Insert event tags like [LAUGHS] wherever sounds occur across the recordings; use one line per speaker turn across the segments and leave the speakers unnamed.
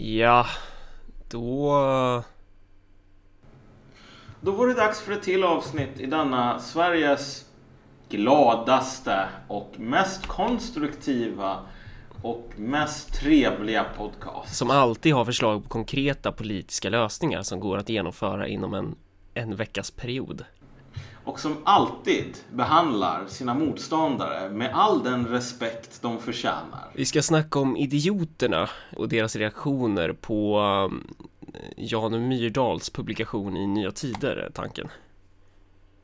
Ja, då...
Då var det dags för ett till avsnitt i denna Sveriges gladaste och mest konstruktiva och mest trevliga podcast.
Som alltid har förslag på konkreta politiska lösningar som går att genomföra inom en, en veckas period.
Och som alltid behandlar sina motståndare med all den respekt de förtjänar.
Vi ska snacka om idioterna och deras reaktioner på um, Jan Myrdals publikation i Nya Tider, är tanken.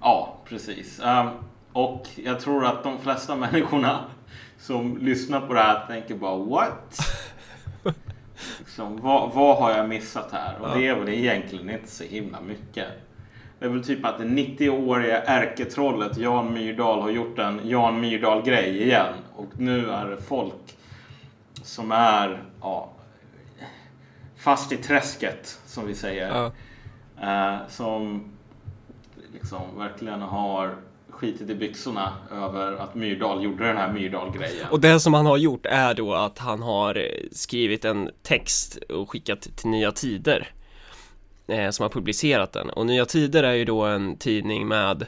Ja, precis. Um, och jag tror att de flesta [LAUGHS] människorna som lyssnar på det här tänker bara what? [LAUGHS] liksom, vad, vad har jag missat här? Och det är väl egentligen inte så himla mycket. Är väl typ att det 90-åriga ärketrollet Jan Myrdal har gjort en Jan Myrdal-grej igen. Och nu är det folk som är ja, fast i träsket, som vi säger.
Ja.
Eh, som liksom verkligen har skitit i byxorna över att Myrdal gjorde den här Myrdal-grejen.
Och det som han har gjort är då att han har skrivit en text och skickat till Nya Tider eh, som har publicerat den. Och Nya Tider är ju då en tidning med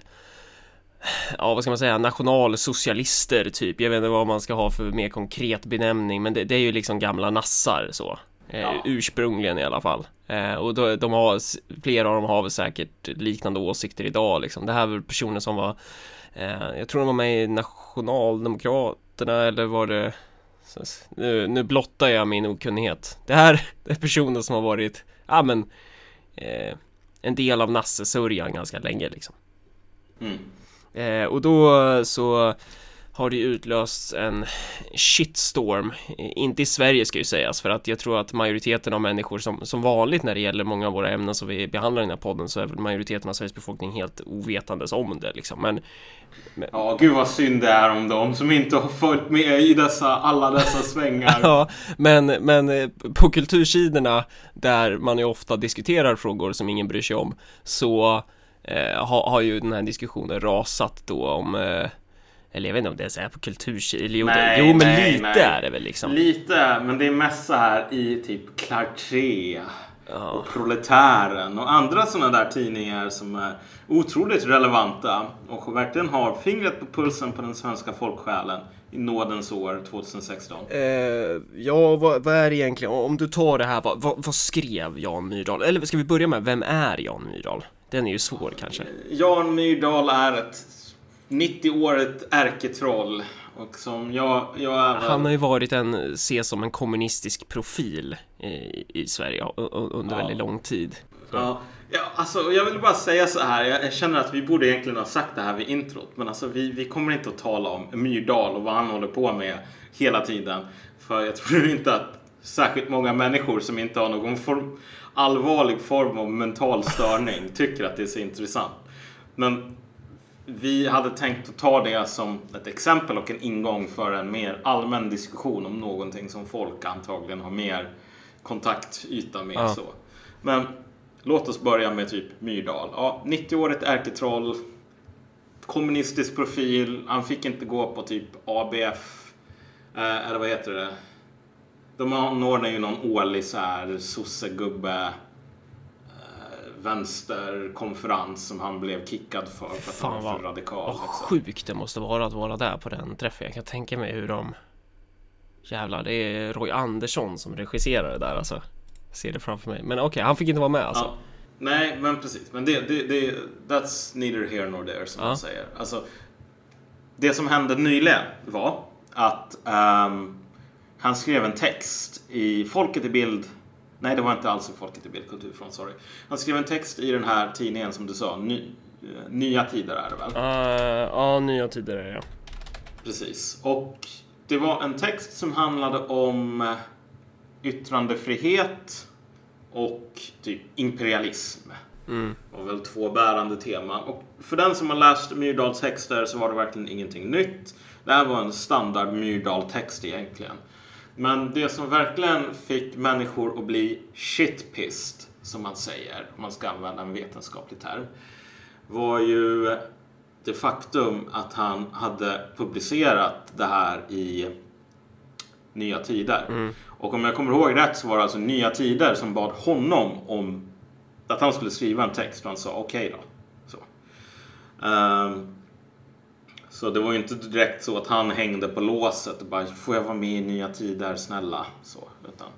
ja, vad ska man säga, nationalsocialister typ. Jag vet inte vad man ska ha för mer konkret benämning, men det, det är ju liksom gamla nassar så. Eh,
Ja.
Ursprungligen i alla fall. Eh, och då, de har, flera av dem har väl säkert liknande åsikter idag liksom. Det här är väl personer som var, eh, jag tror de var med i Nationaldemokraterna eller var det nu, nu blottar jag min okunnighet. Det här är personer som har varit, ja men, eh, en del av nassesörjan ganska länge liksom.
Mm.
Eh, och då så har det ju utlöst en shitstorm, inte i Sverige ska ju sägas, för att jag tror att majoriteten av människor som, som vanligt när det gäller många av våra ämnen som vi behandlar i den här podden så är väl majoriteten av Sveriges befolkning helt ovetandes om det liksom. Men
Ja, gud vad synd det är om dem som inte har följt med i dessa, alla dessa svängar. [LAUGHS]
Ja, men, men eh, på kultursidorna där man ju ofta diskuterar frågor som ingen bryr sig om så eh, har, har ju den här diskussionen rasat då om eh, eller jag vet inte om det är så här på eller jo,
Nej,
jo men
nej,
lite
nej.
är det väl liksom.
Lite, men det är mest så här i typ Clartré
Ja.
och Proletären och andra sådana där tidningar som är otroligt relevanta och verkligen har fingret på pulsen på den svenska folksjälen i nådens år 2016.
Eh, ja, vad, vad är det egentligen, om du tar det här, vad, vad, vad skrev Jan Myrdal? Eller ska vi börja med, vem är Jan Myrdal? Den är ju svår kanske.
Jan Myrdal är ett 90-årigt ärketroll och som jag, jag är väl-
Han har ju varit en, ses som en kommunistisk profil i, i Sverige under
Ja.
väldigt lång tid.
Ja, ja, alltså jag vill bara säga så här. Jag, jag känner att vi borde egentligen ha sagt det här vid introt. Men alltså vi, vi kommer inte att tala om Myrdal och vad han håller på med hela tiden. För jag tror [LAUGHS] inte att särskilt många människor som inte har någon form, allvarlig form av mental störning tycker att det är så intressant. Men vi hade tänkt att ta det som ett exempel och en ingång för en mer allmän diskussion om någonting som folk antagligen har mer kontaktyta med.
Ja.
Så. Men låt oss börja med typ Myrdal. Ja, 90-årigt ärketroll, kommunistisk profil, han fick inte gå på typ ABF, eh, eller vad heter det? De anordnar ju någon årlig så här sossegubbe vänsterkonferens som han blev kickad för för att
Fan,
han var för radikal.
Vad
Liksom.
sjukt det måste vara att vara där på den träffen. Jag kan tänka mig hur de... Jävlar, det är Roy Andersson som regisserar det där alltså. Jag ser det framför mig. Men okej, han fick inte vara med alltså.
Ja. Nej, men precis. Men det, det, det, that's neither here nor there som
Ja.
man säger. Alltså, det som hände nyligen var att ehm, han skrev en text i Folket i Bild. Nej, det var inte alls Folket i Bild, Kulturfront, sorry. Han skrev en text i den här tidningen som du sa, ny, eh, Nya Tider är det väl?
Uh, ja, nya tider är det ja.
Precis. Och det var en text som handlade om eh, yttrandefrihet och typ imperialism.
Mm.
Det var väl två bärande teman. Och för den som har läst Myrdals texter så var det verkligen ingenting nytt. Det här var en standard Myrdal-text egentligen. Men det som verkligen fick människor att bli shitpissed, som man säger, om man ska använda en vetenskaplig term, var ju det faktum att han hade publicerat det här i Nya Tider. Och om jag kommer ihåg rätt så var det alltså Nya Tider som bad honom om att han skulle skriva en text och han sa okej okay då. Så. Um, så det var ju inte direkt så att han hängde på låset och bara får jag vara med i Nya Tider snälla. Så, utan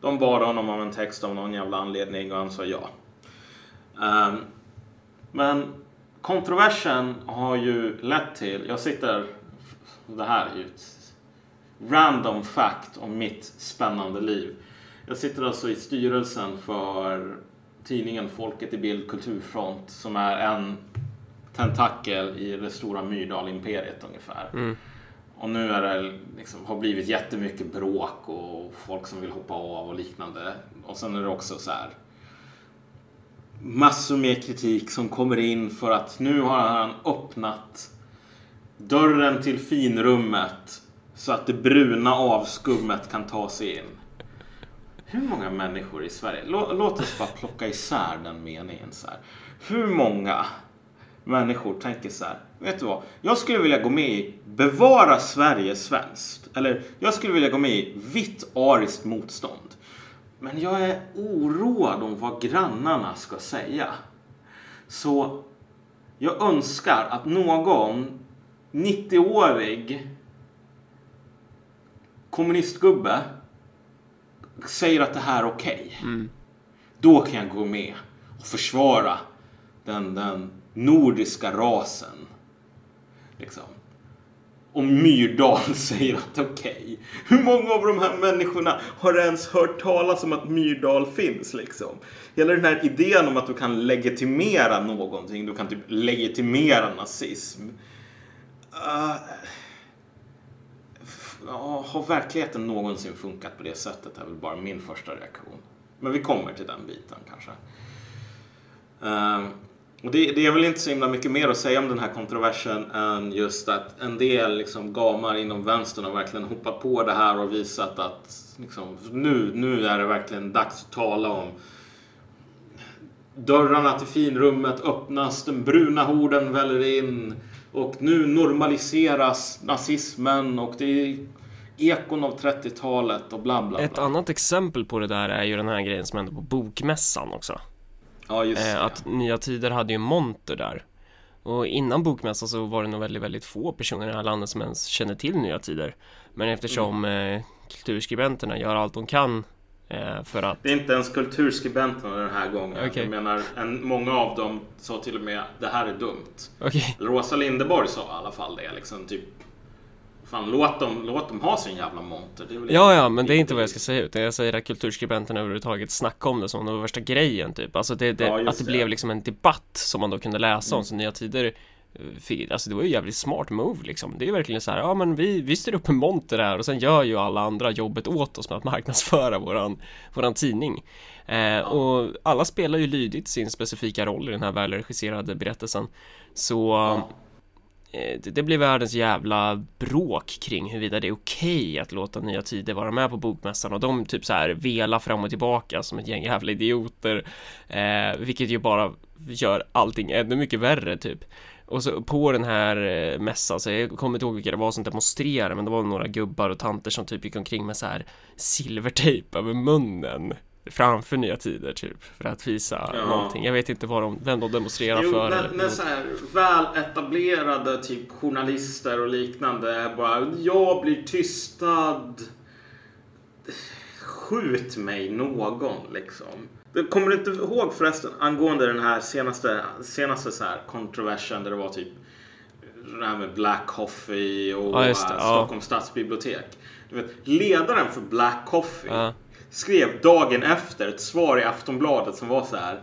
de bad honom om en text av någon jävla anledning och han sa ja. Um, men kontroversen har ju lett till, jag sitter, det här är ju ett random fact om mitt spännande liv. Jag sitter alltså i styrelsen för tidningen Folket i Bild Kulturfront som är en tentakel i det stora Myrdal-imperiet ungefär. Mm. Och nu är det liksom, har blivit jättemycket bråk och folk som vill hoppa av och liknande. Och sen är det också så här massor med kritik som kommer in för att nu har han öppnat dörren till finrummet så att det bruna avskummet kan ta sig in. Hur många människor i Sverige, låt, låt oss bara plocka isär den meningen så här. Hur många människor tänker så här, vet du vad? Jag skulle vilja gå med i Bevara Sverige svenskt. Eller jag skulle vilja gå med i Vitt ariskt motstånd. Men jag är oroad om vad grannarna ska säga. Så jag önskar att någon 90-årig kommunistgubbe säger att det här är okej. Okay. Mm. Då kan jag gå med och försvara den, den nordiska rasen. Liksom Och Myrdal [LAUGHS] säger att okej. Okay. Hur många av de här människorna har ens hört talas om att Myrdal finns liksom? Hela den här idén om att du kan legitimera någonting, du kan typ legitimera nazism. Uh, har verkligheten någonsin funkat på det sättet? är väl bara min första reaktion. Men vi kommer till den biten kanske. Uh, och det, det, är väl inte så himla mycket mer att säga om den här kontroversen än just att en del liksom gamar inom vänstern har verkligen hoppat på det här och visat att liksom, nu, nu är det verkligen dags att tala om dörrarna till finrummet öppnas, den bruna horden väller in och nu normaliseras nazismen och det är ekon av 30-talet och bla bla bla.
Ett annat exempel på det där är ju den här grejen som hände på Bokmässan också.
Ja, just
eh, Att Nya Tider hade ju monter där. Och innan Bokmässan så var det nog väldigt, väldigt få personer i det här landet som ens kände till Nya Tider. Men eftersom mm. eh, kulturskribenterna gör allt de kan eh, för att...
Det är inte ens kulturskribenterna den här gången. Okay. Jag menar, en, många av dem sa till och med det här är dumt.
Okay.
Rosa Lindeborg sa i alla fall det. Liksom, typ, Fan, låt dem, låt dem ha sin jävla monter.
ja, ja, men det är inte vad jag ska säga utan jag säger att kulturskribenterna överhuvudtaget snackade om det som det var värsta grejen typ. Alltså det, det ja, att det, det, blev liksom en debatt som man då kunde läsa mm. om, så Nya Tider eh, Alltså det var ju jävligt smart move liksom Det är verkligen så här, ja men vi, vi styr upp en monter här och sen gör ju alla andra jobbet åt oss med att marknadsföra våran, våran tidning eh. Och alla spelar ju lydigt sin specifika roll i den här välregisserade berättelsen Så ja. Eh, det blir världens jävla bråk kring huruvida det är okej okay att låta Nya Tider vara med på Bokmässan och de typ så här vela fram och tillbaka som ett gäng jävla idioter eh, vilket ju bara gör allting ännu mycket värre typ. Och så på den här eh, mässan, så jag kommer inte ihåg vilka det var som demonstrerade men det var några gubbar och tanter som typ gick omkring med så här silvertejp över munnen framför Nya Tider typ för att visa ja. någonting. Jag vet inte vad de, vem de demonstrerar jo, för.
Men, men så här, väl etablerade typ journalister och liknande är bara jag blir tystad. Skjut mig någon liksom. Kommer du inte ihåg förresten angående den här senaste, senaste så här kontroversen där det var typ det här med Black Coffee och ja, det, Stockholms ja. stadsbibliotek. Du vet, ledaren för Black Coffee ja skrev dagen efter ett svar i Aftonbladet som var så här.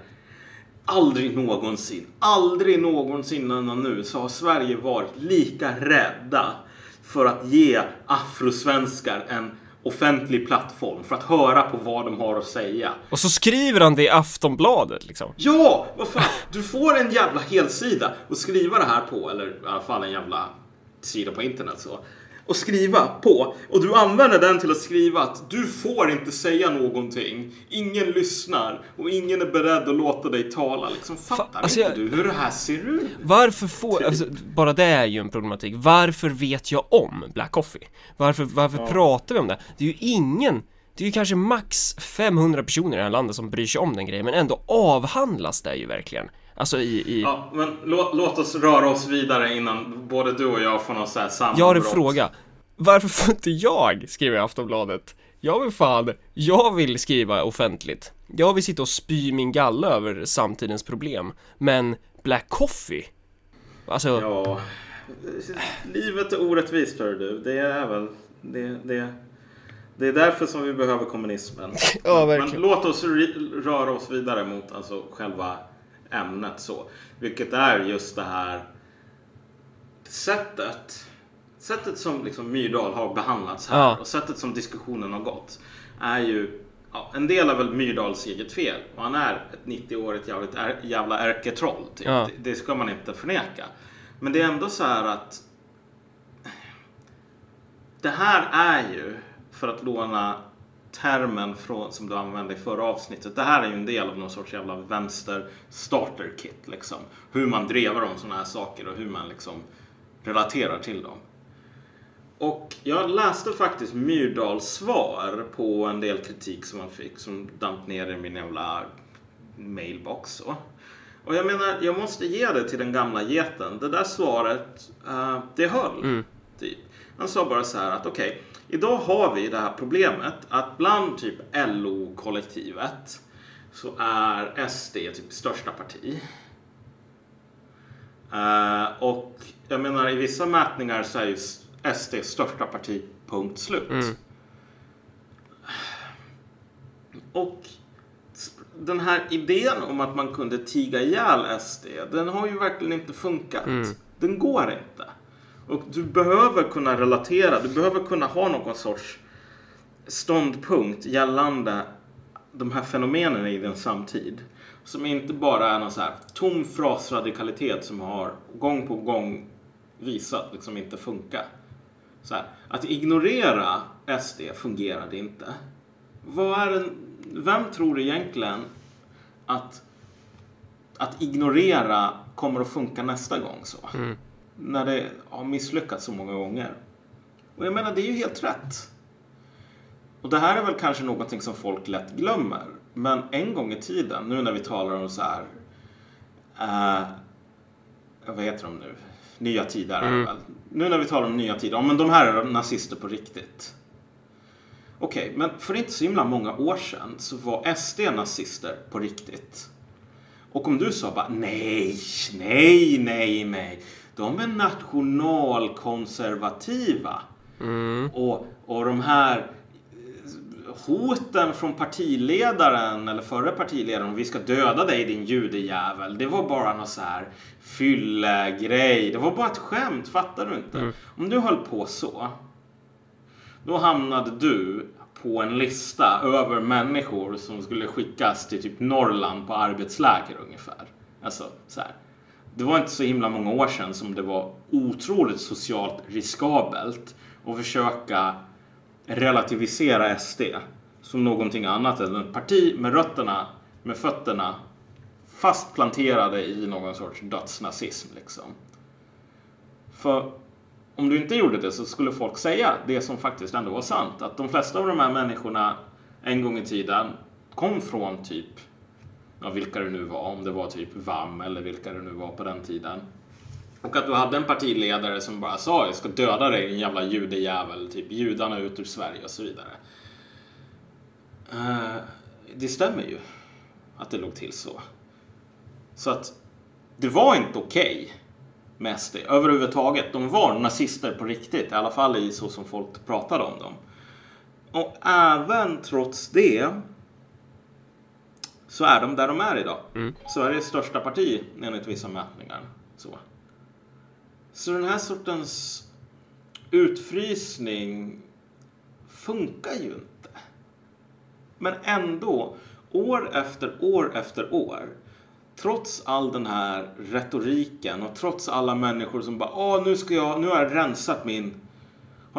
Aldrig någonsin, aldrig någonsin innan nu så har Sverige varit lika rädda för att ge afrosvenskar en offentlig plattform för att höra på vad de har att säga.
Och så skriver han det i Aftonbladet liksom.
Ja, vad fan. Du får en jävla helsida att skriva det här på, eller i alla fall en jävla sida på internet så. Att skriva på och du använder den till att skriva att du får inte säga någonting. Ingen lyssnar och ingen är beredd att låta dig tala. Liksom, fattar
alltså
inte
jag-
du hur det här ser ut?
Varför får, alltså, bara det är ju en problematik. Varför vet jag om Black Coffee? Varför, varför pratar vi om det? Det är ju ingen, det är ju kanske max 500 personer i det här landet som bryr sig om den grejen, men ändå avhandlas det ju verkligen. Alltså i, i...
Ja, men låt, låt oss röra oss vidare innan både du och jag får något så här sammanbrott.
Jag har en fråga. Varför får inte jag skriva i Aftonbladet? Jag vill fan, jag vill skriva offentligt. Jag vill sitta och spy min galla över samtidens problem. Men Black Coffee? Alltså,
Ja, livet är orättvist hör du. Det är väl, det, det, det är därför som vi behöver kommunismen. [LAUGHS]
Ja,
Men
verkligen.
låt oss röra oss vidare mot alltså själva ämnet så. Vilket är just det här sättet. Sättet som liksom Myrdal har behandlats här
Ja.
och sättet som diskussionen har gått. Är ju, ja, en del är väl Myrdals eget fel. Och han är ett 90-årigt jävligt är, jävla ärketroll. Typ.
Ja.
Det, det ska man inte förneka. Men det är ändå så här att det här är ju, för att låna termen från, som du använde i förra avsnittet. Det här är ju en del av någon sorts jävla vänster starter kit. Liksom. Hur man drevar om sådana här saker och hur man liksom relaterar till dem. Och jag läste faktiskt Myrdals svar på en del kritik som han fick som damp ner i min jävla mailbox. Så. Och jag menar, jag måste ge det till den gamla geten. Det där svaret, eh, det höll. Typ. Han sa bara så här att okej, idag har vi det här problemet att bland typ LO-kollektivet så är SD typ största parti. Eh, och jag menar i vissa mätningar så är ju SD största parti, punkt slut. Och den här idén om att man kunde tiga ihjäl SD, den har ju verkligen inte funkat. Den går inte. Och du behöver kunna relatera, du behöver kunna ha någon sorts ståndpunkt gällande de här fenomenen i din samtid. Som inte bara är någon så här tom frasradikalitet som har gång på gång visat liksom inte funka. Så här, att ignorera SD fungerade inte. Vad är en, vem tror egentligen att, att ignorera kommer att funka nästa gång så? Mm. När det har misslyckats så många gånger. Och jag menar, det är ju helt rätt. Och det här är väl kanske någonting som folk lätt glömmer. Men en gång i tiden, nu när vi talar om så här... eh, vad heter de nu? Nya tider det väl. Nu när vi talar om nya tider, ja men de här är nazister på riktigt. Okej, men för inte så himla många år sedan så var SD nazister på riktigt. Och om du sa bara nej, nej, nej, nej. De är nationalkonservativa. Och, och de här eh, hoten från partiledaren eller förre partiledaren om vi ska döda dig din judejävel. Det var bara någon så här fyllegrej. Det var bara ett skämt, fattar du inte? Om du höll på så. Då hamnade du på en lista över människor som skulle skickas till typ Norrland på arbetsläger ungefär. Alltså så här. Det var inte så himla många år sedan som det var otroligt socialt riskabelt att försöka relativisera SD som någonting annat än ett parti med rötterna, med fötterna fast planterade i någon sorts dödsnazism. Liksom. För om du inte gjorde det så skulle folk säga det som faktiskt ändå var sant. Att de flesta av de här människorna en gång i tiden kom från typ, ja vilka det nu var, om det var typ VAM eller vilka det nu var på den tiden. Och att du hade en partiledare som bara sa jag ska döda dig din jävla judejävel, typ judarna ut ur Sverige och så vidare. Uh, det stämmer ju att det låg till så. Så att det var inte okej med SD överhuvudtaget. De var nazister på riktigt, i alla fall i så som folk pratade om dem. Och även trots det så är de där de är idag. Sveriges största parti enligt vissa mätningar. Så. så den här sortens utfrysning funkar ju inte. Men ändå, år efter år efter år, trots all den här retoriken och trots alla människor som bara Åh, nu ska jag, nu har jag rensat min,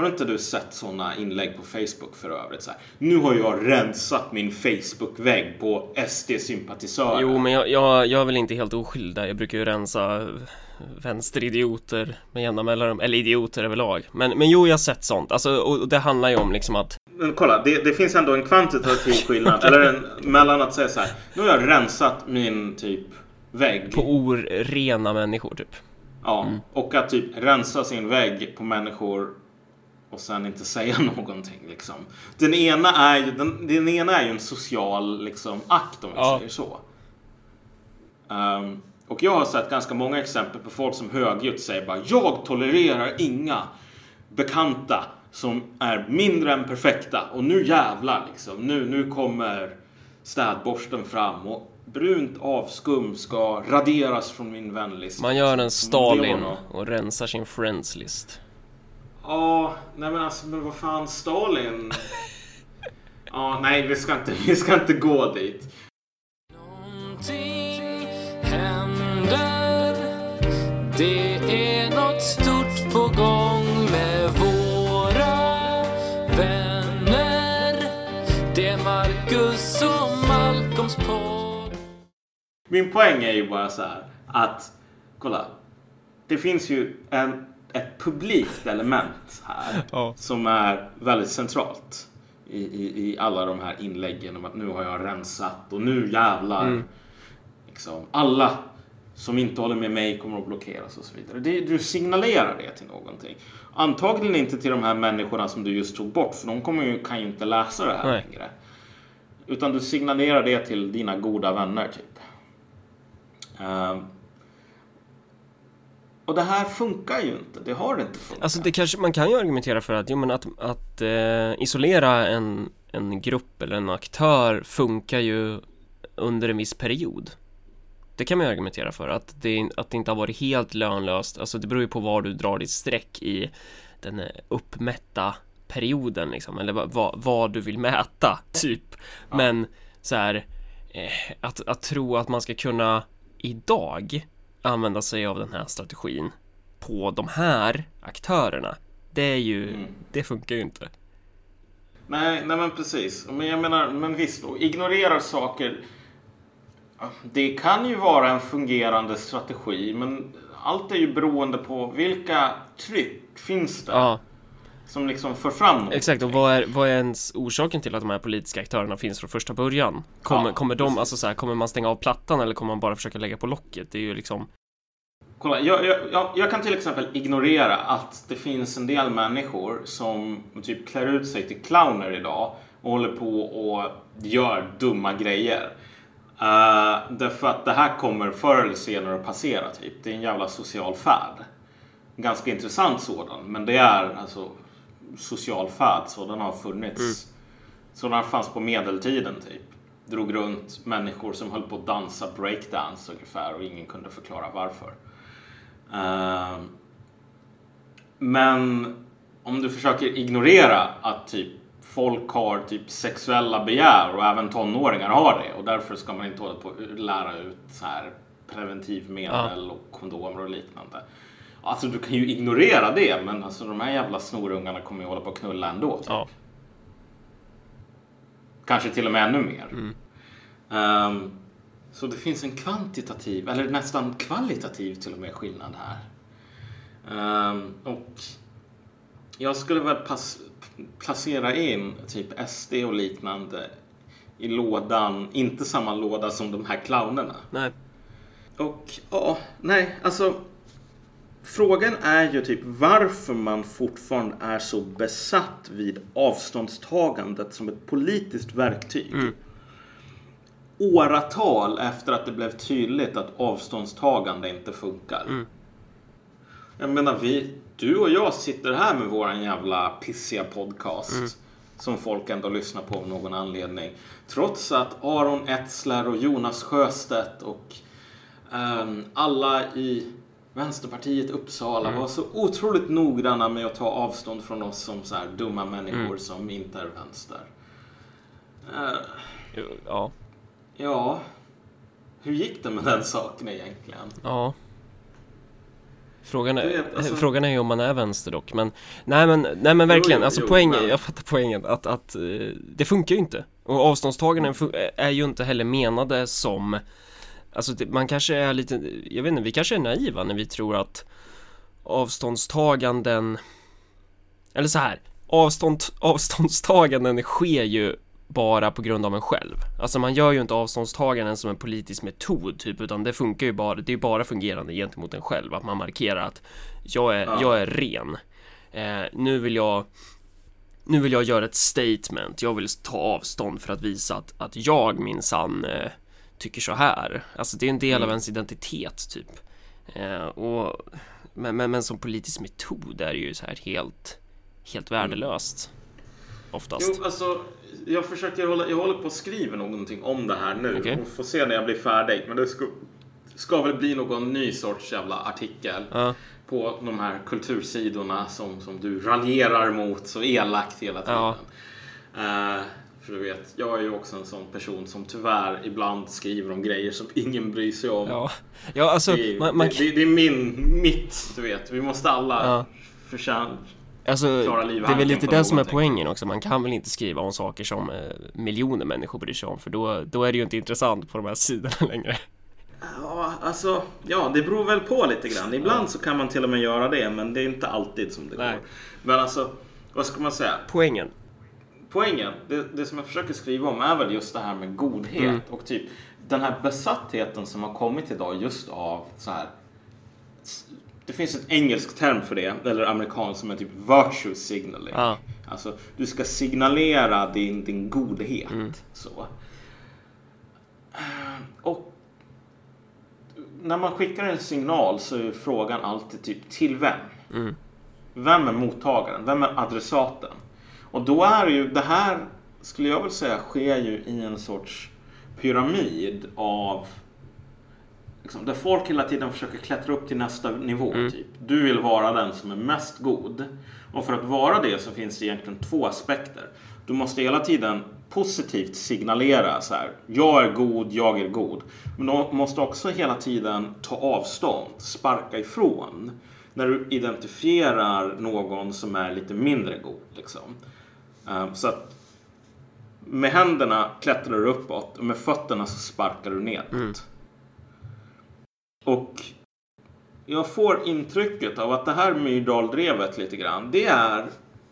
Har inte du sett sådana inlägg på Facebook för övrigt? Så här, nu har jag rensat min Facebook-vägg på SD-sympatisörer.
Jo, men jag, jag, jag är väl inte helt oskyldig. Jag brukar ju rensa vänsteridioter med jämna mellanrum, eller idioter överlag. Men, men jo, jag har sett sånt. Alltså, och, det handlar ju om liksom att
Men kolla, det, det finns ändå en kvantitativ skillnad eller en, mellan att säga så här. Nu har jag rensat min typ vägg.
på orena människor typ.
Ja, och att typ rensa sin vägg på människor och sen inte säga [LAUGHS] någonting liksom. Den ena är ju, den, den ena är ju en social liksom, akt om vi
Ja.
säger så. Ehm, och jag har sett ganska många exempel på folk som högljutt säger bara Jag tolererar inga bekanta som är mindre än perfekta och nu jävlar liksom. Nu, nu kommer städborsten fram och brunt avskum ska raderas från min vänlista.
Man gör en
var
Stalin och rensar sin friends list.
Ja, nej men alltså men vad fan Stalin. [LAUGHS] Ja, nej vi ska inte, vi ska inte gå dit.
Någonting händer Det är något stort på gång med våra vänner Det är Marcus och Malcolms podd
Min poäng är ju bara så här att kolla. Det finns ju en, ett publikt element här [LAUGHS]
Ja.
som är väldigt centralt i, i, i alla de här inläggen om att nu har jag rensat och nu jävlar. Liksom, alla som inte håller med mig kommer att blockeras och så vidare. Det, du signalerar det till någonting. Antagligen inte till de här människorna som du just tog bort för de kommer ju, kan ju inte läsa det här
Nej.
längre. Utan du signalerar det till dina goda vänner typ. Ehm. Och det här funkar ju inte. Det har inte funkat.
Alltså det kanske, man kan ju argumentera för att, jo men att, att eh, isolera en, en grupp eller en aktör funkar ju under en viss period. Det kan man ju argumentera för, att det, att det inte har varit helt lönlöst. Alltså det beror ju på var du drar ditt streck i den eh, uppmätta perioden liksom, eller vad, vad, du vill mäta, [LAUGHS] typ. Men så här, eh, att, att tro att man ska kunna idag använda sig av den här strategin på de här aktörerna. Det är ju,
Mm.
det funkar ju inte.
Nej, nej men precis. Men jag menar, men visst då. Ignorera saker. Det kan ju vara en fungerande strategi, men allt är ju beroende på vilka tryck finns det
Ja,
som liksom för fram någonting.
exakt. Och vad är, vad är ens orsaken till att de här politiska aktörerna finns från första början? Kommer,
Ja,
kommer de,
precis.
alltså så här, kommer man stänga av plattan eller kommer man bara försöka lägga på locket? Det är ju liksom,
Kolla, jag, jag, jag, jag kan till exempel ignorera att det finns en del människor som typ klär ut sig till clowner idag och håller på och gör dumma grejer. Uh, därför att det här kommer förr eller senare att passera typ. Det är en jävla social färd. Ganska intressant sådan, men det är alltså social färd. Sådan har funnits. Sådana fanns på medeltiden typ. Drog runt människor som höll på att dansa breakdance ungefär och ingen kunde förklara varför. Ehm, men om du försöker ignorera att typ folk har typ sexuella begär och även tonåringar har det och därför ska man inte hålla på att lära ut så här preventivmedel och kondomer och liknande. Alltså du kan ju ignorera det men alltså de här jävla snorungarna kommer ju hålla på att knulla ändå. Typ.
ja.
Kanske till och med ännu mer. Ehm, så det finns en kvantitativ, eller nästan kvalitativ till och med skillnad här. Ehm, och jag skulle väl placera in typ SD och liknande i lådan, inte samma låda som de här clownerna.
Nej.
Och ja, nej, alltså. Frågan är ju typ varför man fortfarande är så besatt vid avståndstagandet som ett politiskt verktyg. Åratal efter att det blev tydligt att avståndstagande inte funkar. Jag menar, vi, du och jag sitter här med våran jävla pissiga podcast. Som folk ändå lyssnar på av någon anledning. Trots att Aron Etzler och Jonas Sjöstedt och ehm, alla i Vänsterpartiet Uppsala var så otroligt noggranna med att ta avstånd från oss som så här dumma människor som inte är vänster. Eh,
Ja.
ja, hur gick det med den saken egentligen?
Ja. Frågan är,
vet, alltså-
frågan är ju om man är vänster dock, men nej men, nej men verkligen,
jo,
alltså
jo,
poäng,
men-
jag fattar poängen att, att eh, det funkar ju inte. Och avståndstaganden fu- är ju inte heller menade som, alltså man kanske är lite, jag vet inte, vi kanske är naiva när vi tror att avståndstaganden, eller så här, avstånd, avståndstaganden sker ju bara på grund av en själv. Alltså man gör ju inte avståndstaganden som en politisk metod typ, utan det funkar ju bara, det är ju bara fungerande gentemot en själv, att man markerar att jag är,
Ja.
jag är ren. Eh, nu vill jag nu vill jag göra ett statement, jag vill ta avstånd för att visa att, att jag minsann eh, tycker så här. Alltså det är en del
Mm.
av ens identitet typ. Eh, och, men, men, men som politisk metod är det ju så här helt, helt värdelöst. Oftast.
Jo, alltså, jag försöker hålla, jag håller på att skriva någonting om det här nu.
Okej.
Och får se när jag blir färdig. Men det ska, ska väl bli någon ny sorts jävla artikel.
Ja,
På de här kultursidorna som, som du raljerar mot så elakt hela tiden.
Ja.
Eh, för du vet, jag är ju också en sån person som tyvärr ibland skriver om grejer som ingen bryr sig om.
ja. ja alltså
det, är-
man, man,
det, det, är min, mitt, du vet. Vi måste alla
Ja.
förtjäna...
Alltså, det är väl lite det som är poängen också. Man kan väl inte skriva om saker som eh, miljoner människor bryr sig om, för då, då är det ju inte intressant på de här sidorna [LAUGHS] längre.
Ja, alltså, ja, det beror väl på lite grann. Ibland så kan man till och med göra det, men det är inte alltid som det
Nej.
går. Men alltså, vad ska man säga?
Poängen.
Poängen, det, det som jag försöker skriva om är väl just det här med godhet
Mm.
och typ den här besattheten som har kommit idag just av så här. Det finns ett engelskt term för det, eller amerikanskt som är typ virtue signaling.
Ja.
Alltså, du ska signalera din, din godhet.
Mm.
Så. Och när man skickar en signal så är frågan alltid typ till vem?
Mm.
Vem är mottagaren? Vem är adressaten? Och då är ju det här, skulle jag väl säga, sker ju i en sorts pyramid av liksom, där folk hela tiden försöker klättra upp till nästa nivå.
Mm.
Typ. Du vill vara den som är mest god. Och för att vara det så finns det egentligen två aspekter. Du måste hela tiden positivt signalera så här. Jag är god, jag är god. Men du måste också hela tiden ta avstånd, sparka ifrån. När du identifierar någon som är lite mindre god. Liksom. Eh, Så att med händerna klättrar du uppåt och med fötterna så sparkar du nedåt.
Mm.
Och jag får intrycket av att det här Myrdal-drevet lite grann, det är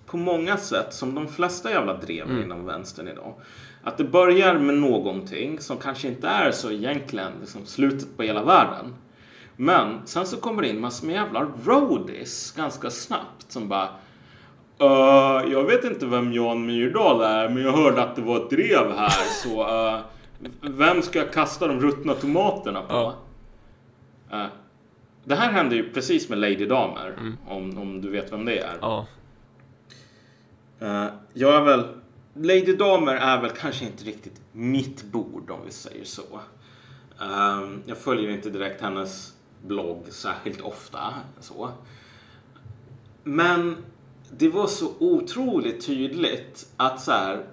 på många sätt som de flesta jävla drev
Mm.
inom vänstern idag. Att det börjar med någonting som kanske inte är så egentligen liksom slutet på hela världen. Men sen så kommer det in massor med jävla roadies ganska snabbt som bara "Eh, jag vet inte vem Jan Myrdal är, men jag hörde att det var ett drev här, [LAUGHS] så eh, vem ska jag kasta de ruttna tomaterna på? Eh, det här hände ju precis med Lady Damer, om, om du vet vem det är.
Ja.
Jag är väl... Lady Damer är väl kanske inte riktigt mitt bord om vi säger så. Jag följer inte direkt hennes blogg särskilt ofta. Så. Men det var så otroligt tydligt att så här,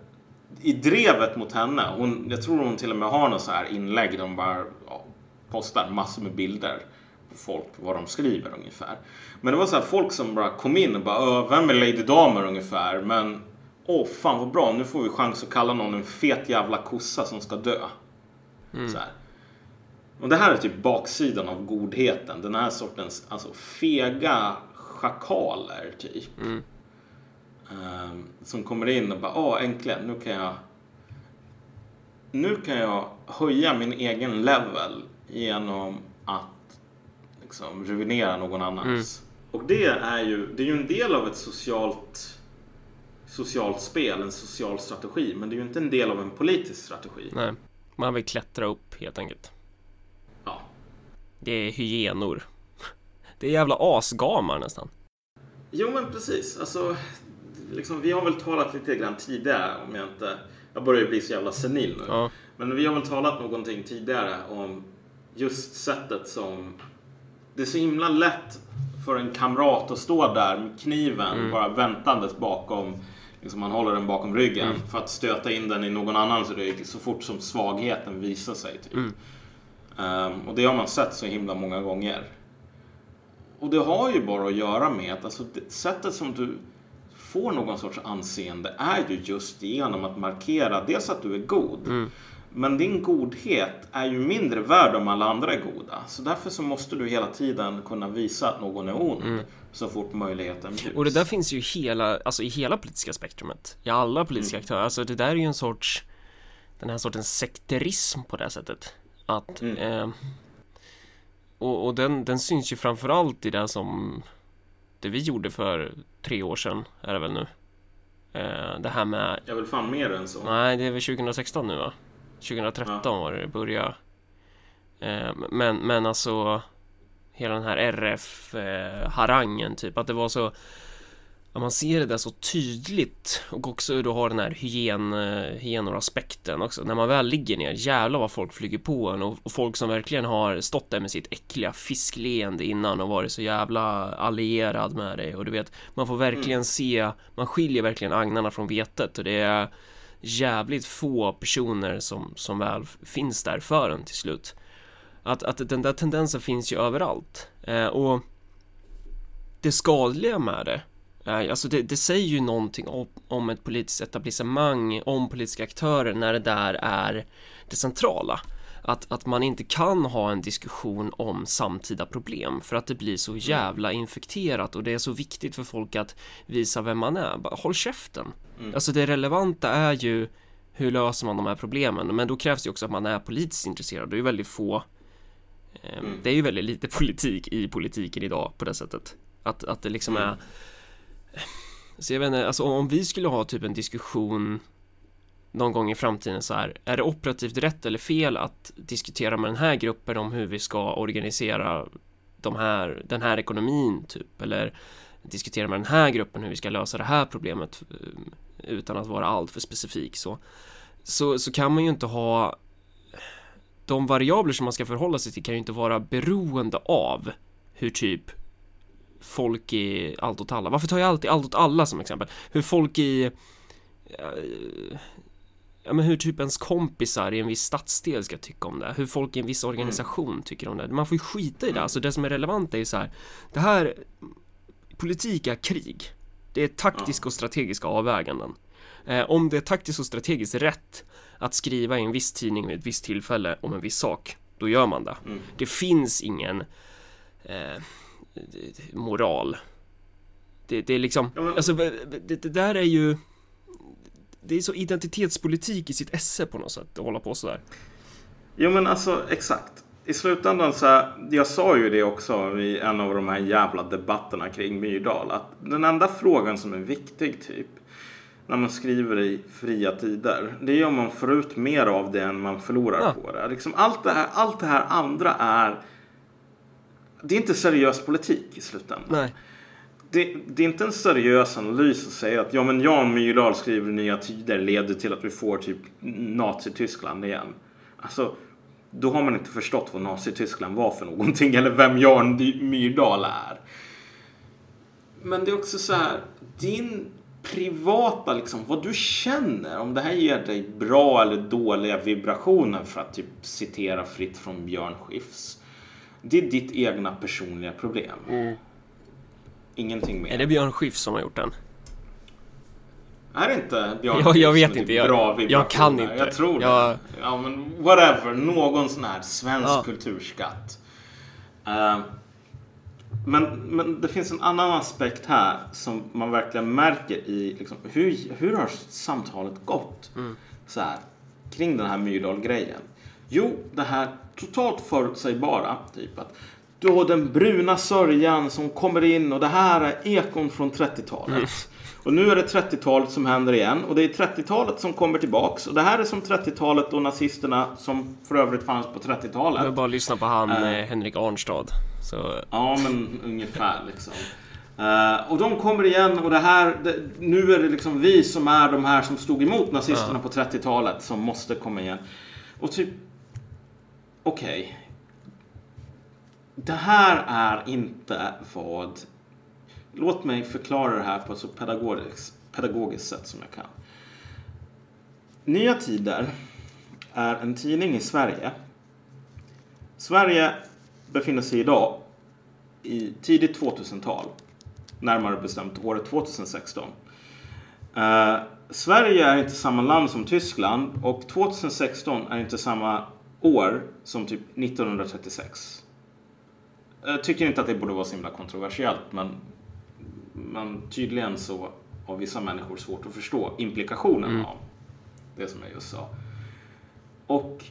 i drevet mot henne, hon, jag tror hon till och med har något så här inlägg där hon bara ja, postar massor med bilder på folk, vad de skriver ungefär. Men det var så här folk som bara kom in och bara, "Ö, vem är Lady Damer ungefär? Men, åh fan vad bra, nu får vi chans att kalla någon en fet jävla kossa som ska dö. Så här. Och det här är typ baksidan av godheten. Den här sortens alltså, fega schakaler typ.
Mm.
Ehm, som kommer in och bara, åh äntligen, nu kan jag nu kan jag höja min egen level genom att liksom ruinera någon annans. Och det är ju, det är ju en del av ett socialt socialt spel, en social strategi. Men det är ju inte en del av en politisk strategi.
Nej. Man vill klättra upp helt enkelt.
Ja.
Det är hyenor. Det är jävla asgamar nästan.
Jo men precis. Alltså, liksom, vi har väl talat lite grann tidigare om jag inte... Jag börjar ju bli så jävla senil nu.
Ja.
Men vi har väl talat någonting tidigare om just sättet som... Det är så himla lätt för en kamrat att stå där med kniven bara väntandes bakom... Liksom man håller den bakom ryggen för att stöta in den i någon annans rygg så fort som svagheten visar sig. Typ.
Mm.
Ehm, och det har man sett så himla många gånger. Och det har ju bara att göra med att alltså, sättet som du får någon sorts anseende är ju just genom att markera dels att du är god. Men din godhet är ju mindre värd om alla andra är goda. Så därför så måste du hela tiden kunna visa att någon är ond så fort möjligheten bjuds.
Och det där finns ju hela, alltså i hela politiska spektrumet. I alla politiska aktörer. Alltså det där är ju en sorts Den här sortens sekterism på det sättet. Att eh, och, och den, den syns ju framförallt i det som Det vi gjorde för tre år sedan är det väl nu. Eh, det här med
Jag vill fan mer än så.
Nej, det är väl 2016 nu va? 2013 var det det började. Eh, men, men alltså hela den här RF-harangen typ, att det var så att man ser det där så tydligt och också då har den här hygien, eh, hygienoraspekten också. När man väl ligger ner, jävlar vad folk flyger på en och, och folk som verkligen har stått där med sitt äckliga fiskleende innan och varit så jävla allierad med dig och du vet, man får verkligen se, man skiljer verkligen agnarna från vetet och det är jävligt få personer som, som väl finns där för en till slut. Att, att den där tendensen finns ju överallt. Eh, och det skadliga med det, alltså det, det säger ju någonting om, om ett politiskt etablissemang, om politiska aktörer när det där är det centrala. Att, att man inte kan ha en diskussion om samtida problem för att det blir så jävla infekterat och det är så viktigt för folk att visa vem man är. Bara håll käften. Alltså det relevanta är ju hur löser man de här problemen? Men då krävs det också att man är politiskt intresserad. Det är ju väldigt få eh, Det är ju väldigt lite [LAUGHS] politik i politiken idag på det sättet. Att, att det liksom är så jag vet inte, alltså om vi skulle ha typ en diskussion någon gång i framtiden så här, är det operativt rätt eller fel att diskutera med den här gruppen om hur vi ska organisera de här, den här ekonomin typ, eller diskutera med den här gruppen hur vi ska lösa det här problemet eh, utan att vara allt för specifik så, så, så kan man ju inte ha de variabler som man ska förhålla sig till kan ju inte vara beroende av hur typ folk i allt åt alla. Varför tar jag alltid allt åt alla som exempel? Hur folk i eh, Ja men hur typ ens kompisar i en viss stadsdel ska tycka om det. Hur folk i en viss organisation tycker om det. Man får ju skita i det, alltså det som är relevant är ju så här Det här Politik är krig. Det är taktiska och strategiska avväganden. Eh, Om det är taktiskt och strategiskt rätt Att skriva i en viss tidning vid ett visst tillfälle om en viss sak Då gör man det. Det finns ingen eh, Moral det, det är liksom,
Ja, men-
alltså det, det där är ju det är så identitetspolitik i sitt esse på något sätt att hålla på sådär.
Jo men alltså exakt. I slutändan så, jag sa ju det också i en av de här jävla debatterna kring Myrdal. Att den enda frågan som är viktig typ. När man skriver i fria tider. Det är om man får ut mer av det än man förlorar
Ja.
på det. Liksom allt, det här, allt det här andra är. Det är inte seriös politik i slutändan.
Nej.
Det, det är inte en seriös analys att säga att ja, men Jan Myrdal skriver Nya Tider leder till att vi får typ Nazityskland igen. Alltså, då har man inte förstått vad Nazityskland var för någonting eller vem Jan Myrdal är. Men det är också så här, din privata, liksom, vad du känner, om det här ger dig bra eller dåliga vibrationer för att typ citera fritt från Björn Skifs. Det är ditt egna personliga problem. Ingenting mer.
Är det Björn Skifs som har gjort den?
Är det inte Björn [LAUGHS]
Ja, jag
Skifs
vet inte.
typ
Jag-
bra
jag kan inte.
Jag tror
Jag-
det. Ja, men whatever. Någon sån här svensk
Ja.
kulturskatt. Eh, men, men det finns en annan aspekt här som man verkligen märker i liksom, hur, hur har samtalet gått
Mm.
så här, kring den här Myrdal-grejen? Jo, det här totalt förutsägbara, typ att du har den bruna sörjan som kommer in och det här är ekon från 30-talet.
Mm.
Och nu är det 30-talet som händer igen och det är 30-talet som kommer tillbaks och det här är som 30-talet och nazisterna som för övrigt fanns på 30-talet.
Jag bara lyssna på han
eh,
Henrik Arnstad. Så
Ja, men ungefär liksom. Eh, och de kommer igen och det här, det, nu är det liksom vi som är de här som stod emot nazisterna på 30-talet som måste komma igen. Och typ, okej. Det här är inte vad, låt mig förklara det här på ett så pedagogiskt, pedagogiskt sätt som jag kan. Nya Tider är en tidning i Sverige. Sverige befinner sig idag i tidigt 2000-tal. Närmare bestämt året 2016. Eh, Sverige är inte samma land som Tyskland och 2016 är inte samma år som typ 1936. Jag tycker inte att det borde vara så himla kontroversiellt men, men tydligen så har vissa människor svårt att förstå implikationen av det som jag just sa. Och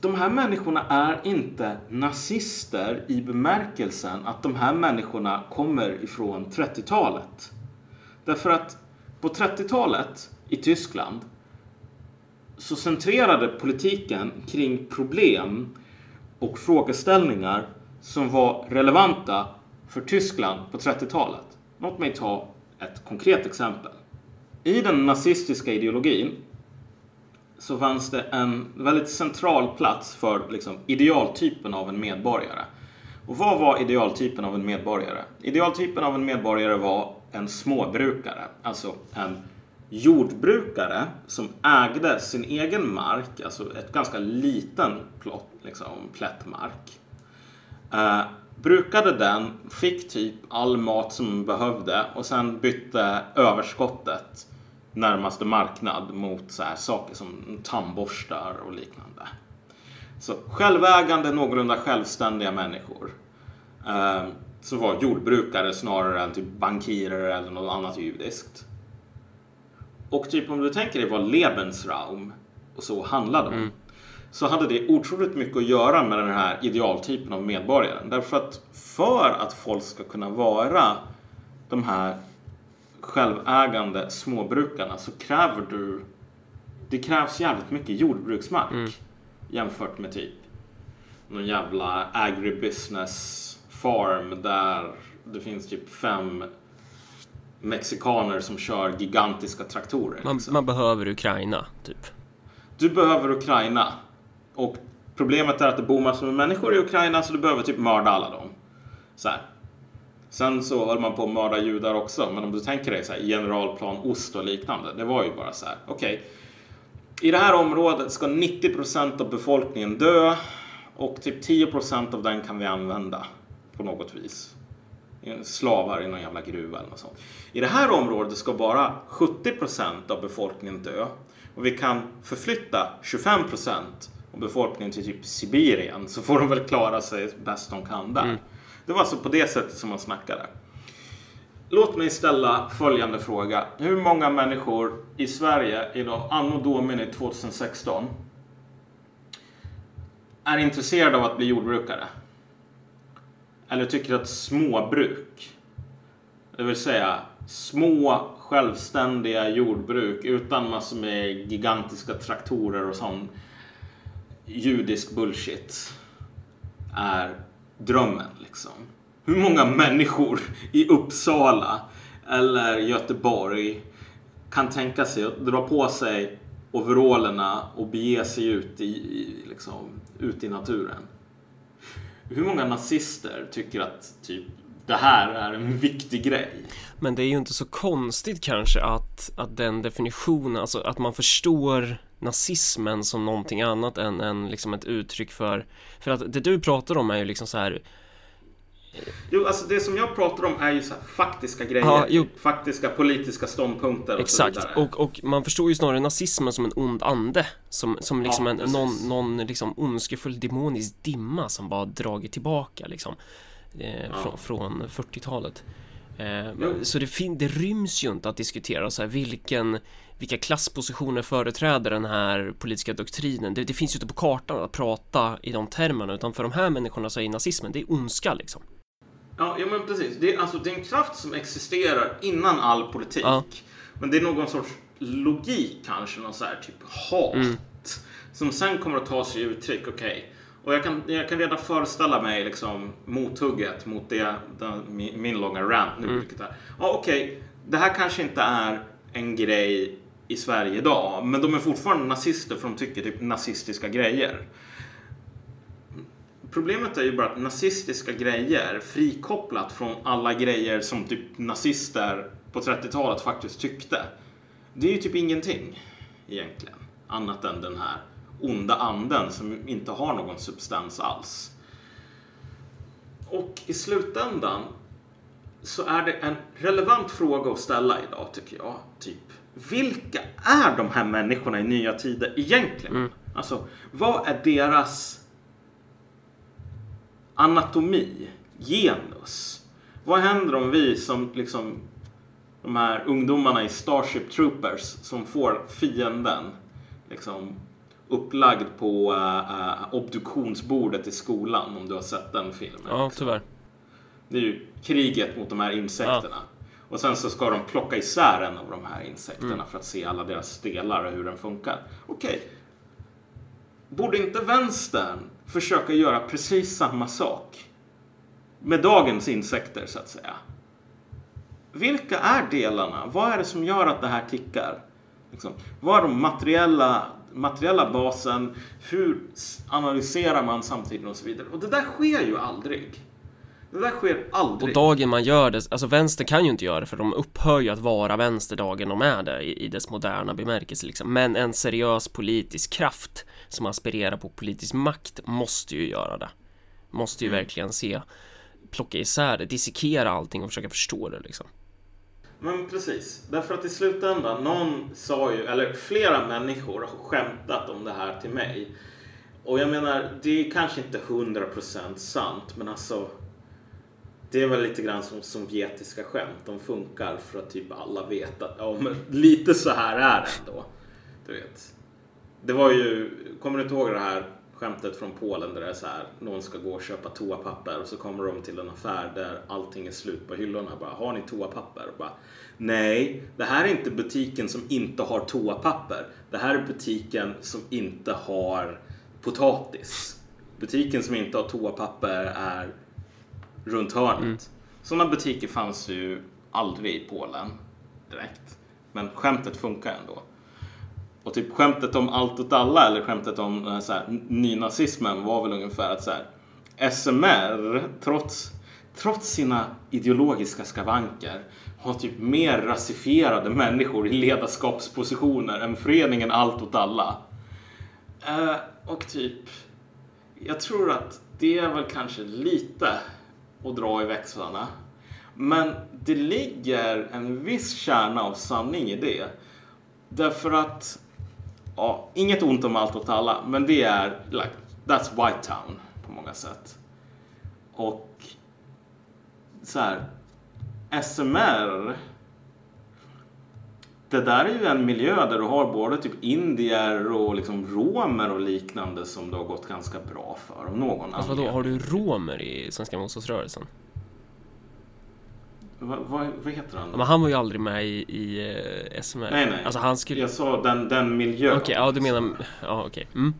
de här människorna är inte nazister i bemärkelsen att de här människorna kommer ifrån 30-talet. Därför att på 30-talet i Tyskland så centrerade politiken kring problem och frågeställningar som var relevanta för Tyskland på 30-talet. Låt mig ta ett konkret exempel. I den nazistiska ideologin så fanns det en väldigt central plats för liksom, idealtypen av en medborgare. Och vad var idealtypen av en medborgare? Idealtypen av en medborgare var en småbrukare, alltså en jordbrukare som ägde sin egen mark, alltså ett ganska liten plott, liksom, plätt mark. Eh, brukade den, fick typ all mat som behövde och sen bytte överskottet närmaste marknad mot så här saker som tandborstar och liknande. Så självägande, någorlunda självständiga människor. Eh, som var jordbrukare snarare än typ bankirer eller något annat judiskt. Och typ om du tänker dig vad Lebensraum och så handlade om. Så hade det otroligt mycket att göra med den här idealtypen av medborgaren. Därför att för att folk ska kunna vara de här självägande småbrukarna så kräver du det krävs jävligt mycket jordbruksmark jämfört med typ någon jävla agribusiness farm där det finns typ fem mexikaner som kör gigantiska traktorer.
Man,
liksom.
man behöver Ukraina, typ.
Du behöver Ukraina. Och problemet är att det bor massor med människor i Ukraina så du behöver typ mörda alla dem. Så här. Sen så höll man på att mörda judar också. Men om du tänker dig så här, generalplan ost och liknande. Det var ju bara så här. Okej. I det här området ska 90% av befolkningen dö. Och typ 10% av den kan vi använda. På något vis. Slavar i någon jävla gruva eller något sånt. I det här området ska bara 70% av befolkningen dö. Och vi kan förflytta 25% av befolkningen till typ Sibirien. Så får de väl klara sig bäst de kan där. Det var alltså på det sättet som man snackade. Låt mig ställa följande fråga. Hur många människor i Sverige idag, anno domini 2016, är intresserade av att bli jordbrukare? Eller tycker att småbruk, det vill säga små självständiga jordbruk utan massor med gigantiska traktorer och sån judisk bullshit, är drömmen liksom. Hur många människor i Uppsala eller Göteborg kan tänka sig att dra på sig overallerna och bege sig ut i, i, liksom, ut i naturen? Hur många nazister tycker att typ det här är en viktig grej?
Men det är ju inte så konstigt kanske att, att den definitionen, alltså att man förstår nazismen som någonting annat än, än liksom ett uttryck för För att det du pratar om är ju liksom så här
Jo, alltså det som jag pratar om är ju så faktiska grejer.
Ja.
Faktiska politiska ståndpunkter och
Exakt,
så vidare.
och, och man förstår ju snarare nazismen som en ond ande Som, som liksom
Ja,
en, någon, någon liksom ondskefull demonisk dimma som bara dragit tillbaka liksom eh, från, från 40-talet eh. Så det, fin- det ryms ju inte att diskutera så här vilken vilka klasspositioner företräder den här politiska doktrinen? Det, det finns ju inte på kartan att prata i de termerna utan för de här människorna så är nazismen, det är ondska liksom
Ja, ja men precis. Det är, alltså, det är en kraft som existerar innan all politik.
Ja.
Men det är någon sorts logik kanske, någon så här typ hat.
Mm.
Som sen kommer att ta sig uttryck, okej. Och jag kan, jag kan redan föreställa mig liksom mothugget mot det, den, min, min långa rant nu.
Mm.
Vilket är, ja okej, det här kanske inte är en grej i Sverige idag. Men de är fortfarande nazister för de tycker typ nazistiska grejer. Problemet är ju bara att nazistiska grejer frikopplat från alla grejer som typ nazister på 30-talet faktiskt tyckte. Det är ju typ ingenting egentligen. Annat än den här onda anden som inte har någon substans alls. Och i slutändan så är det en relevant fråga att ställa idag tycker jag. Typ, vilka är de här människorna i nya tider egentligen? Alltså, vad är deras anatomi, genus? Vad händer om vi som liksom de här ungdomarna i Starship Troopers som får fienden liksom upplagd på uh, obduktionsbordet i skolan om du har sett den filmen.
Ja,
liksom.
tyvärr.
Det är ju kriget mot de här insekterna. Och sen så ska de plocka isär en av de här insekterna
Mm.
för att se alla deras delar och hur den funkar. Okej. Borde inte vänstern försöka göra precis samma sak? Med dagens insekter så att säga. Vilka är delarna? Vad är det som gör att det här tickar? Liksom, vad är de materiella, materiella basen? Hur analyserar man samtiden och så vidare? Och det där sker ju aldrig. Det där sker aldrig.
Och dagen man gör det, alltså vänster kan ju inte göra det för de upphör ju att vara vänster dagen de är det i, i dess moderna bemärkelse liksom. Men en seriös politisk kraft som aspirerar på politisk makt måste ju göra det. Måste ju verkligen se, plocka isär det, dissekera allting och försöka förstå det liksom.
Men precis. Därför att i slutändan, någon sa ju, eller flera människor har skämtat om det här till mig. Och jag menar, det är kanske inte 100% sant, men alltså det är väl lite grann som sovjetiska skämt. De funkar för att typ alla vet att ja, men lite så här är det ändå. Du vet. Det var ju, kommer du inte ihåg det här skämtet från Polen där det är så här, någon ska gå och köpa toapapper och så kommer de till en affär där allting är slut på hyllorna. Bara, har ni toapapper? Bara, Nej, det här är inte butiken som inte har toapapper. Det här är butiken som inte har potatis. Butiken som inte har toapapper är runt hörnet. Sådana butiker fanns ju aldrig i Polen direkt. Men skämtet funkar ändå. Och typ skämtet om allt åt alla eller skämtet om eh, så här, nynazismen var väl ungefär att så här, SMR, trots, trots sina ideologiska skavanker, har typ mer rasifierade människor i ledarskapspositioner än föreningen Allt åt alla. Uh, och typ, jag tror att det är väl kanske lite att dra i växlarna. Men det ligger en viss kärna av sanning i det. Därför att, ja, inget ont om allt åt alla, men det är, like, that's White Town på många sätt. Och så här, SMR, det där är ju en miljö där du har både typ indier och liksom romer och liknande som det har gått ganska bra för av någon
Alltså vadå,
anledning.
har du romer i Svenska motståndsrörelsen?
Va, vad, vad heter han?
Ja, Men han var ju aldrig med i, i eh, SMR.
Nej, nej.
Alltså han skulle...
Jag sa den, den miljön.
Okej, ja du menar... Ja okej. Mm.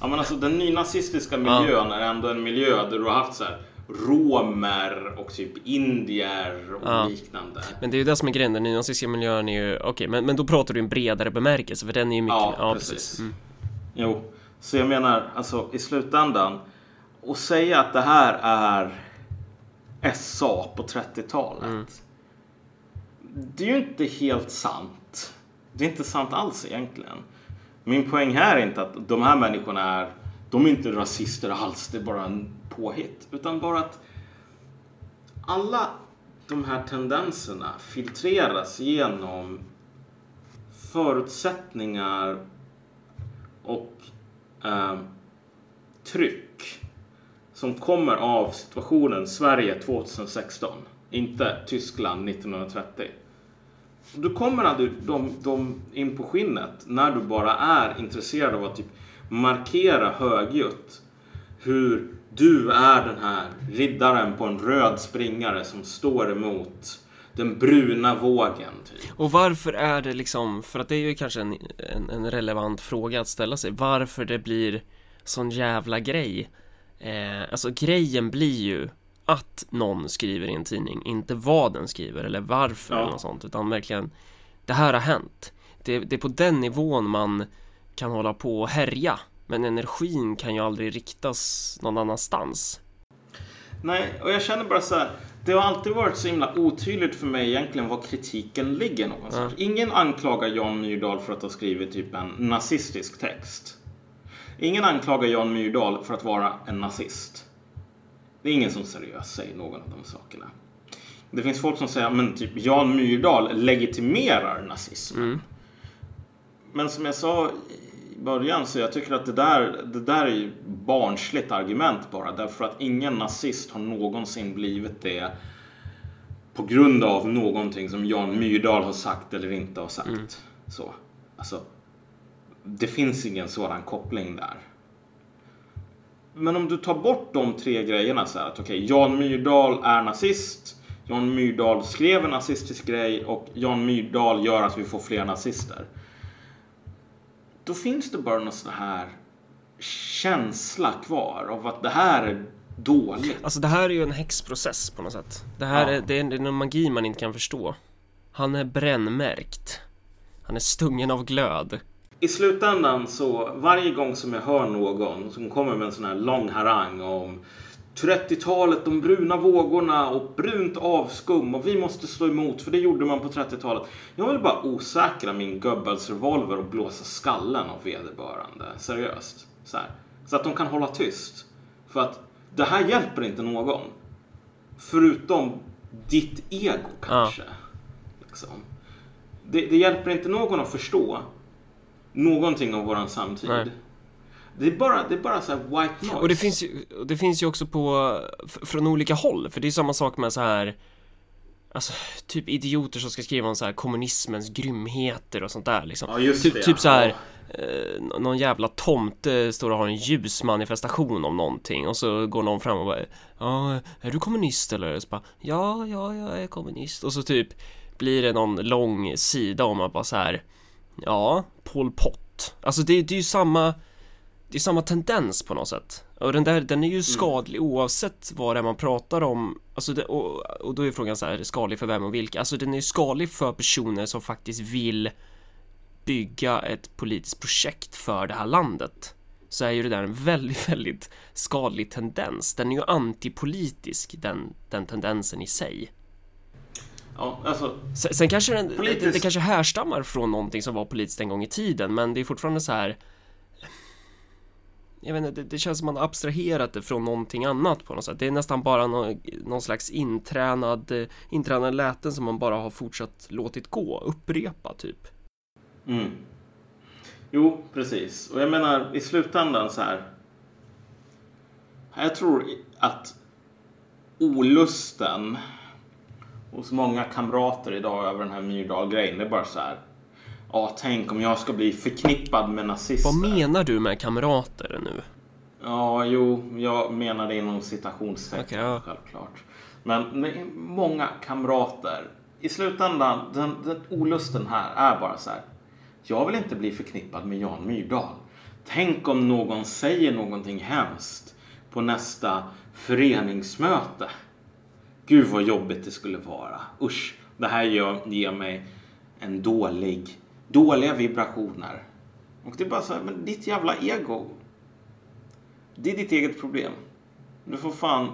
Ja men alltså den nynazistiska miljön är ändå en miljö där du har haft så här romer och typ indier och
Ja.
liknande.
Men det är ju det som är grejen, den nynazistiska miljön är ju... Okej, men, men då pratar du i en bredare bemärkelse för den är ju mycket...
Ja,
ja
precis.
precis. Mm.
Jo, så jag menar alltså i slutändan och säga att det här är SA på 30-talet.
Mm.
Det är ju inte helt sant. Det är inte sant alls egentligen. Min poäng här är inte att de här människorna är, de är inte rasister alls, det är bara en påhitt. Utan bara att alla de här tendenserna filtreras genom förutsättningar och eh, tryck som kommer av situationen Sverige 2016, inte Tyskland 1930. Du kommer aldrig de, de in på skinnet när du bara är intresserad av att typ markera högljutt hur du är den här riddaren på en röd springare som står emot den bruna vågen. Typ.
Och varför är det liksom, för att det är ju kanske en, en, en relevant fråga att ställa sig, varför det blir sån jävla grej. Eh, alltså grejen blir ju att någon skriver i en tidning, inte vad den skriver eller varför
Ja.
eller något sånt, utan verkligen det här har hänt. Det, det är på den nivån man kan hålla på och härja, men energin kan ju aldrig riktas någon annanstans.
Nej, och jag känner bara så här. Det har alltid varit så himla otydligt för mig egentligen var kritiken ligger någonstans. Ingen anklagar Jan Myrdal för att ha skrivit typ en nazistisk text. Ingen anklagar Jan Myrdal för att vara en nazist. Det är ingen som seriöst säger någon av de sakerna. Det finns folk som säger men typ Jan Myrdal legitimerar nazismen. Men som jag sa i början så jag tycker att det där, det där är barnsligt argument bara. Därför att ingen nazist har någonsin blivit det på grund av någonting som Jan Myrdal har sagt eller inte har sagt. Så. Alltså, det finns ingen sådan koppling där. Men om du tar bort de tre grejerna så här att okej, Jan Myrdal är nazist. Jan Myrdal skrev en nazistisk grej och Jan Myrdal gör att vi får fler nazister. Då finns det bara någon sån här känsla kvar av att det här är dåligt.
Alltså det här är ju en häxprocess på något sätt. Det här
Ja.
är, det är, någon magi man inte kan förstå. Han är brännmärkt. Han är stungen av glöd.
I slutändan så varje gång som jag hör någon som kommer med en sån här lång harang om 30-talet, de bruna vågorna och brunt avskum och vi måste stå emot för det gjorde man på 30-talet. Jag vill bara osäkra min Goebbels revolver och blåsa skallen av vederbörande. Seriöst. Så, här. så att de kan hålla tyst. För att det här hjälper inte någon. Förutom ditt ego kanske. Liksom. Det, det hjälper inte någon att förstå någonting av våran samtid.
Nej.
Det är bara, det är bara så här white noise.
Och det finns ju, det finns ju också på, från olika håll, för det är samma sak med så här Alltså, typ idioter som ska skriva om så här kommunismens grymheter och sånt där liksom.
Ja,
typ,
det.
typ så här
Ja.
eh, nå- någon jävla tomte står och har en ljusmanifestation om någonting och så går någon fram och bara Ja, är du kommunist eller? Så bara, ja, ja, jag är kommunist och så typ blir det någon lång sida om att bara så här Ja, Pol Pot Alltså det, det är ju samma det är samma tendens på något sätt. Och den där, den är ju skadlig oavsett vad det är man pratar om. Alltså det, och, och då är frågan så här, skadlig för vem och vilka? Alltså den är ju skadlig för personer som faktiskt vill bygga ett politiskt projekt för det här landet. Så är ju det där en väldigt, [LAUGHS] väldigt skadlig tendens. Den är ju antipolitisk, den, den tendensen i sig.
Ja, alltså,
Sen, sen kanske den, det,
Politisk-
det kanske härstammar från någonting som var politiskt en gång i tiden, men det är fortfarande så här. Jag vet inte, det, det känns som man abstraherat det från någonting annat på något sätt. Det är nästan bara någon, någon slags intränad, intränade läten som man bara har fortsatt låtit gå, upprepa typ.
mm. Jo, precis. Och jag menar i slutändan så här. Jag tror att olusten hos många kamrater idag över den här Myrdal-grejen, det är bara så här. Ja, tänk om jag ska bli förknippad med nazister.
Vad menar du med kamrater nu?
Ja, jo, jag menar det inom citationstecken
Okej, ja.
självklart. Men är många kamrater. I slutändan, den, den olusten här är bara så här. Jag vill inte bli förknippad med Jan Myrdal. Tänk om någon säger någonting hemskt på nästa föreningsmöte. Gud vad jobbigt det skulle vara. Usch, det här ger, ger mig en dålig, dåliga vibrationer. Och det är bara så här, men ditt jävla ego. Det är ditt eget problem. Du får fan...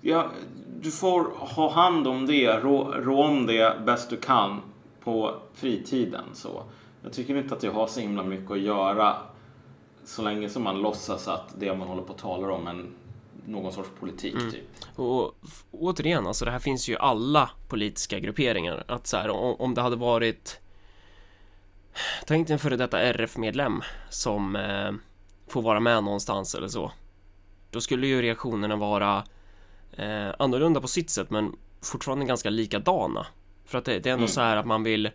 Ja, du får ha hand om det, rå, rå om det bäst du kan på fritiden. Så. Jag tycker inte att jag har så himla mycket att göra så länge som man låtsas att det man håller på att tala om är någon sorts politik. Typ.
Och återigen, alltså det här finns ju alla politiska grupperingar. Att så här, om, det hade varit Tänk dig en före detta RF-medlem som eh, får vara med någonstans eller så. Då skulle ju reaktionerna vara eh, annorlunda på sitt sätt men fortfarande ganska likadana. För att det, det är ändå
Mm.
så här att man vill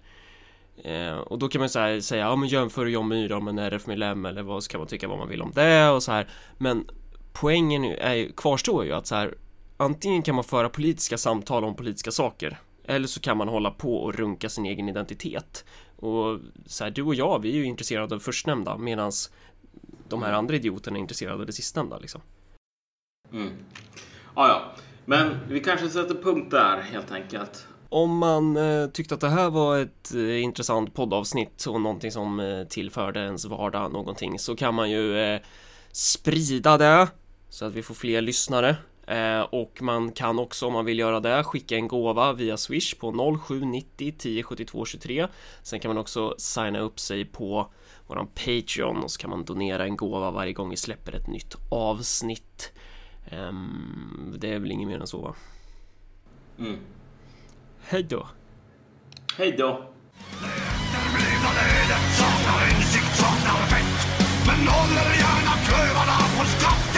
eh, och då kan man här säga, ja men jämför John Myrdal med en RF-medlem eller vad så kan man tycka vad man vill om det och så här. Men poängen är, kvarstår ju att så här antingen kan man föra politiska samtal om politiska saker eller så kan man hålla på och runka sin egen identitet. Och så här, du och jag, vi är ju intresserade av förstnämnda medan de här andra idioterna är intresserade av det sistnämnda liksom.
Mm. Ja, ja. Men vi kanske sätter punkt där helt enkelt.
Om man eh, tyckte att det här var ett eh, intressant poddavsnitt och någonting som eh, tillförde ens vardag någonting så kan man ju eh, sprida det så att vi får fler lyssnare. Eh, och man kan också om man vill göra det skicka en gåva via Swish på 0790 10 72 23. Sen kan man också signa upp sig på våran Patreon och så kan man donera en gåva varje gång vi släpper ett nytt avsnitt. Ehm, det är väl inget mer än så va?
Mm.
Hej då!
Hej då!
Förblivna leden saknar insikt, saknar vett Men håller gärna klövarna på skaft